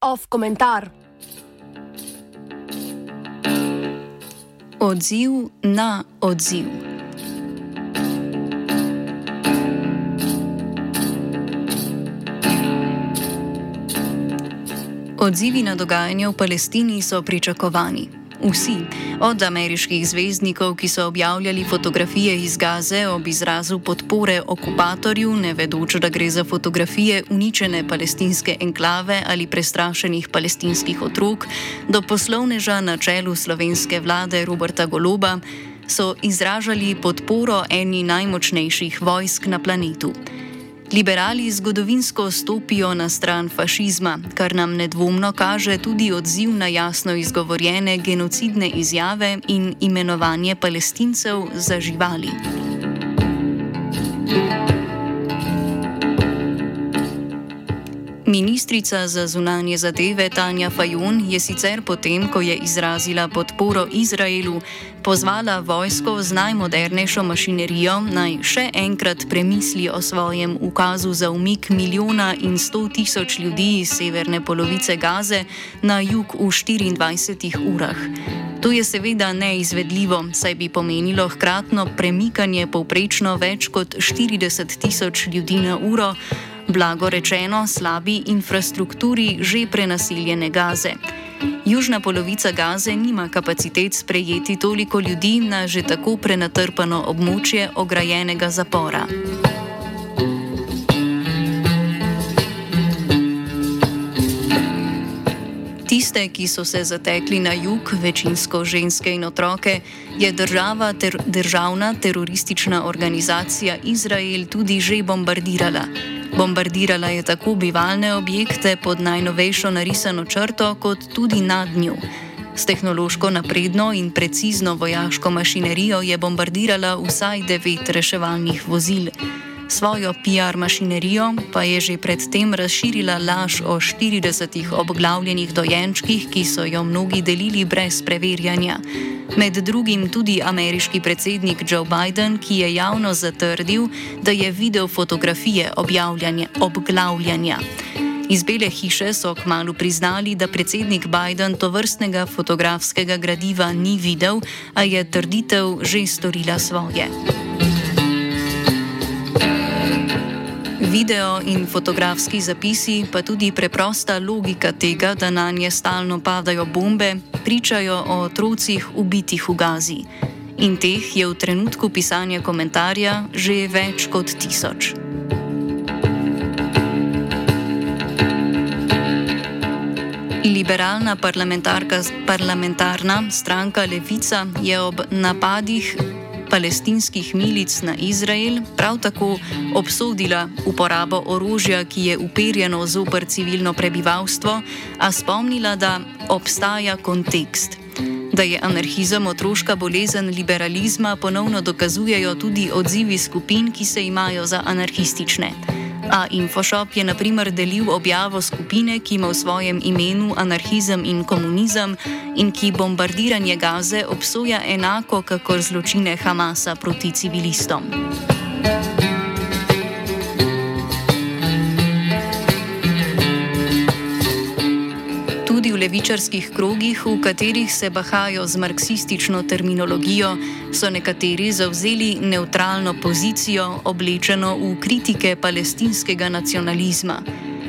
Off komentar. Odziv na odziv. Odzivi na dogajanje v Palestini so pričakovani. Vsi, od ameriških zvezdnikov, ki so objavljali fotografije iz Gaze ob izrazu podpore okupatorju, ne vedoč, da gre za fotografije uničene palestinske enklave ali prestrašenih palestinskih otrok, do poslovneža na čelu slovenske vlade Roberta Goloba, so izražali podporo eni najmočnejših vojsk na planetu. Liberali zgodovinsko stopijo na stran fašizma, kar nam nedvomno kaže tudi odziv na jasno izgovorjene genocidne izjave in imenovanje palestincev za živali. Ministrica za zunanje zadeve Tanja Fajon je sicer potem, ko je izrazila podporo Izraelu, pozvala vojsko z najmodernejšo mašinerijo naj še enkrat premisli o svojem ukazu za umik milijona in sto tisoč ljudi iz severne polovice Gaze na jug v 24 urah. To je seveda neizvedljivo, saj bi pomenilo hkratno premikanje povprečno več kot 40 tisoč ljudi na uro blago rečeno, slabi infrastrukturi že prenaseljene Gaze. Južna polovica Gaze nima kapacitet sprejeti toliko ljudi na že tako prenatrpano območje ograjenega zapora. Tiste, ki so se zatekli na jug, večinsko ženske in otroke, je država ter državna teroristična organizacija Izrael tudi že bombardirala. Bombardirala je tako bivalne objekte pod najnovejšo narisano črto, kot tudi nad njo. S tehnološko napredno in precizno vojaško mašinerijo je bombardirala vsaj devet reševalnih vozil. Svojo PR mašinerijo pa je že predtem razširila laž o 40 obglavljenih dojenčkih, ki so jo mnogi delili brez preverjanja. Med drugim tudi ameriški predsednik Joe Biden, ki je javno zatrdil, da je videl fotografije obglavljanja. Iz Bele hiše so kmalo priznali, da predsednik Biden to vrstnega fotografskega gradiva ni videl, a je trditev že storila svoje. Video in fotografski zapisi, pa tudi preprosta logika tega, da na nje stalno padajo bombe, pričajo o otrocih ubitih v Gazi. In teh je v trenutku pisanja komentarja že več kot tisoč. Liberalna parlamentarna stranka Levica je ob napadih palestinskih milic na Izrael prav tako obsodila uporabo orožja, ki je uperjeno zoper civilno prebivalstvo, a spomnila, da obstaja kontekst. Da je anarhizem otroška bolezen liberalizma, ponovno dokazujejo tudi odzivi skupin, ki se imajo za anarhistične. A Infoshop je na primer delil objavo skupine, ki ima v svojem imenu anarhizem in komunizem in ki bombardiranje gaze obsoja enako kot zločine Hamasa proti civilistom. Levičarskih krogih, v katerih se bahajo z marksistično terminologijo, so nekateri zavzeli neutralno pozicijo, oblečeno v kritike palestinskega nacionalizma.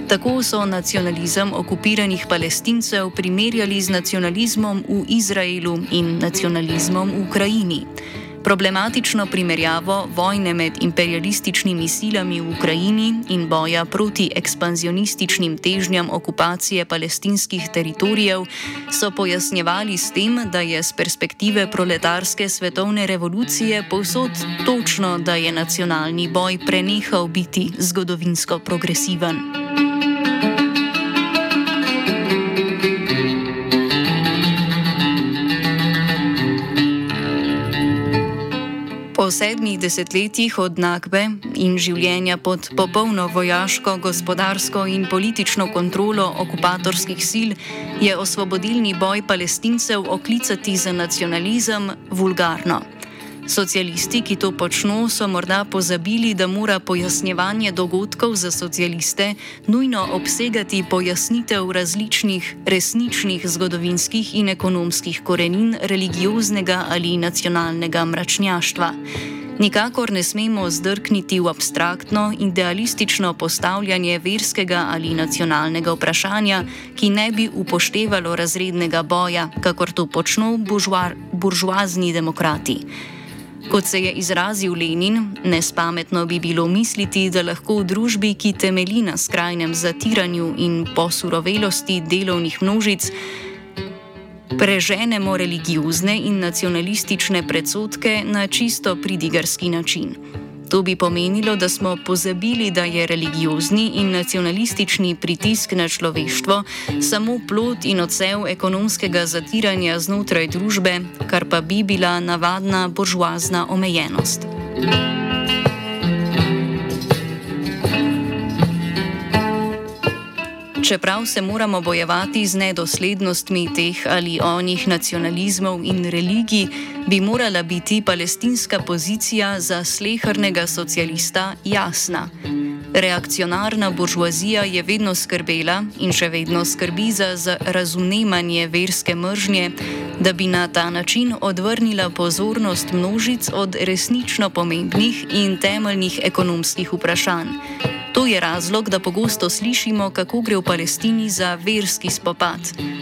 Tako so nacionalizem okupiranih palestincev primerjali z nacionalizmom v Izraelu in nacionalizmom v Ukrajini. Problematično primerjavo vojne med imperialističnimi silami v Ukrajini in boja proti ekspanzionističnim težnjam okupacije palestinskih teritorijev so pojasnjevali s tem, da je z perspektive proletarske svetovne revolucije povsod točno, da je nacionalni boj prenehal biti zgodovinsko progresiven. Po sedmih desetletjih od Nakbe in življenja pod popolno vojaško, gospodarsko in politično kontrolo okupatorskih sil je osvobodilni boj palestincev oklicati za nacionalizem vulgarno. Socialisti, ki to počno, so morda pozabili, da mora pojasnjevanje dogodkov za socialiste nujno obsegati pojasnitev različnih resničnih zgodovinskih in ekonomskih korenin religioznega ali nacionalnega mračnjaštva. Nikakor ne smemo zdrkniti v abstraktno, idealistično postavljanje verskega ali nacionalnega vprašanja, ki ne bi upoštevalo razrednega boja, kakor to počno buržoazni demokrati. Kot se je izrazil Lenin, nespametno bi bilo misliti, da lahko v družbi, ki temelji na skrajnem zatiranju in posurovelosti delovnih množic, preženemo religiozne in nacionalistične predsotke na čisto pridigarski način. To bi pomenilo, da smo pozabili, da je religiozni in nacionalistični pritisk na človeštvo samo plot in odsev ekonomskega zatiranja znotraj družbe, kar pa bi bila navadna božuazna omejenost. Thank you. Čeprav se moramo bojevati z nedoslednostmi teh ali onih nacionalizmov in religij, bi morala biti palestinska pozicija za slehrnega socialista jasna. Reakcionarna buržoazija je vedno skrbela in še vedno skrbi za razumevanje verske mržnje, da bi na ta način odvrnila pozornost množic od resnično pomembnih in temeljnih ekonomskih vprašanj. To je razlog, da pogosto slišimo, kako gre v Palestini za verski spopad,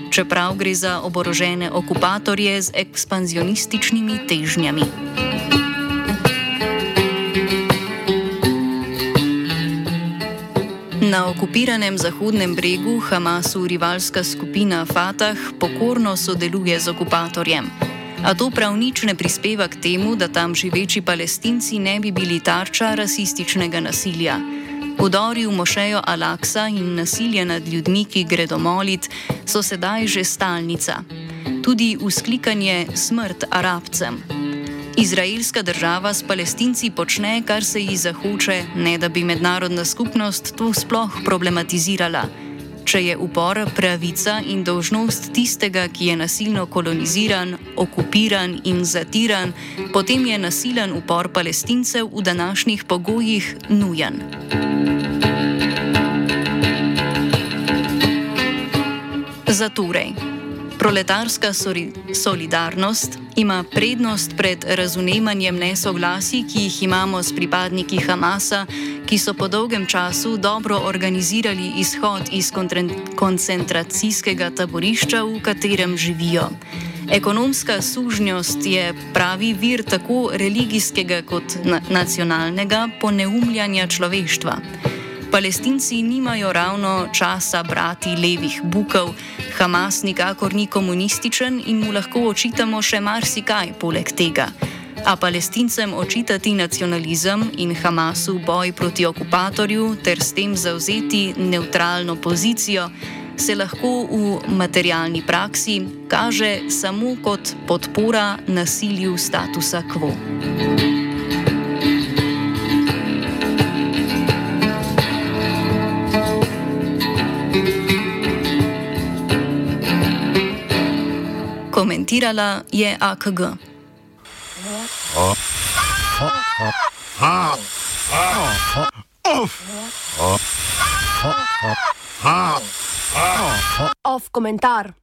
čeprav gre za oborožene okupatorje z ekspanzionističnimi težnjami. Na okupiranem Zahodnem bregu Hamasu rivalska skupina Fatah pokorno sodeluje z okupatorjem. A to prav nič ne prispeva k temu, da tam živeči palestinci ne bi bili tarča rasističnega nasilja. Udori v mošejo Al-Aqsa in nasilje nad ljudmi, ki gredo molit, so sedaj že stalnica. Tudi usklikanje smrt arabcem. Izraelska država s palestinci počne, kar se ji zahoče, ne da bi mednarodna skupnost to sploh problematizirala. Če je upor pravica in dožnost tistega, ki je nasilno koloniziran, okupiran in zatiran, potem je nasilen upor palestincev v današnjih pogojih nujen. Zatorej, proletarska solidarnost ima prednost pred razumevanjem nesoglasij, ki jih imamo s pripadniki Hamasa, ki so po dolgem času dobro organizirali izhod iz koncentracijskega taborišča, v katerem živijo. Ekonomska sužnjost je pravi vir tako religijskega kot na nacionalnega poneumljanja človeštva. Palestinci nimajo ravno časa brati levih bukov, Hamas nikakor ni komunističen in mu lahko očitamo še marsikaj poleg tega. A palestincem očitati nacionalizem in Hamasu boj proti okupatorju ter s tem zauzeti neutralno pozicijo se lahko v materialni praksi kaže samo kot podpora nasilju statusa quo. Komentirala je AKG. Off komentar.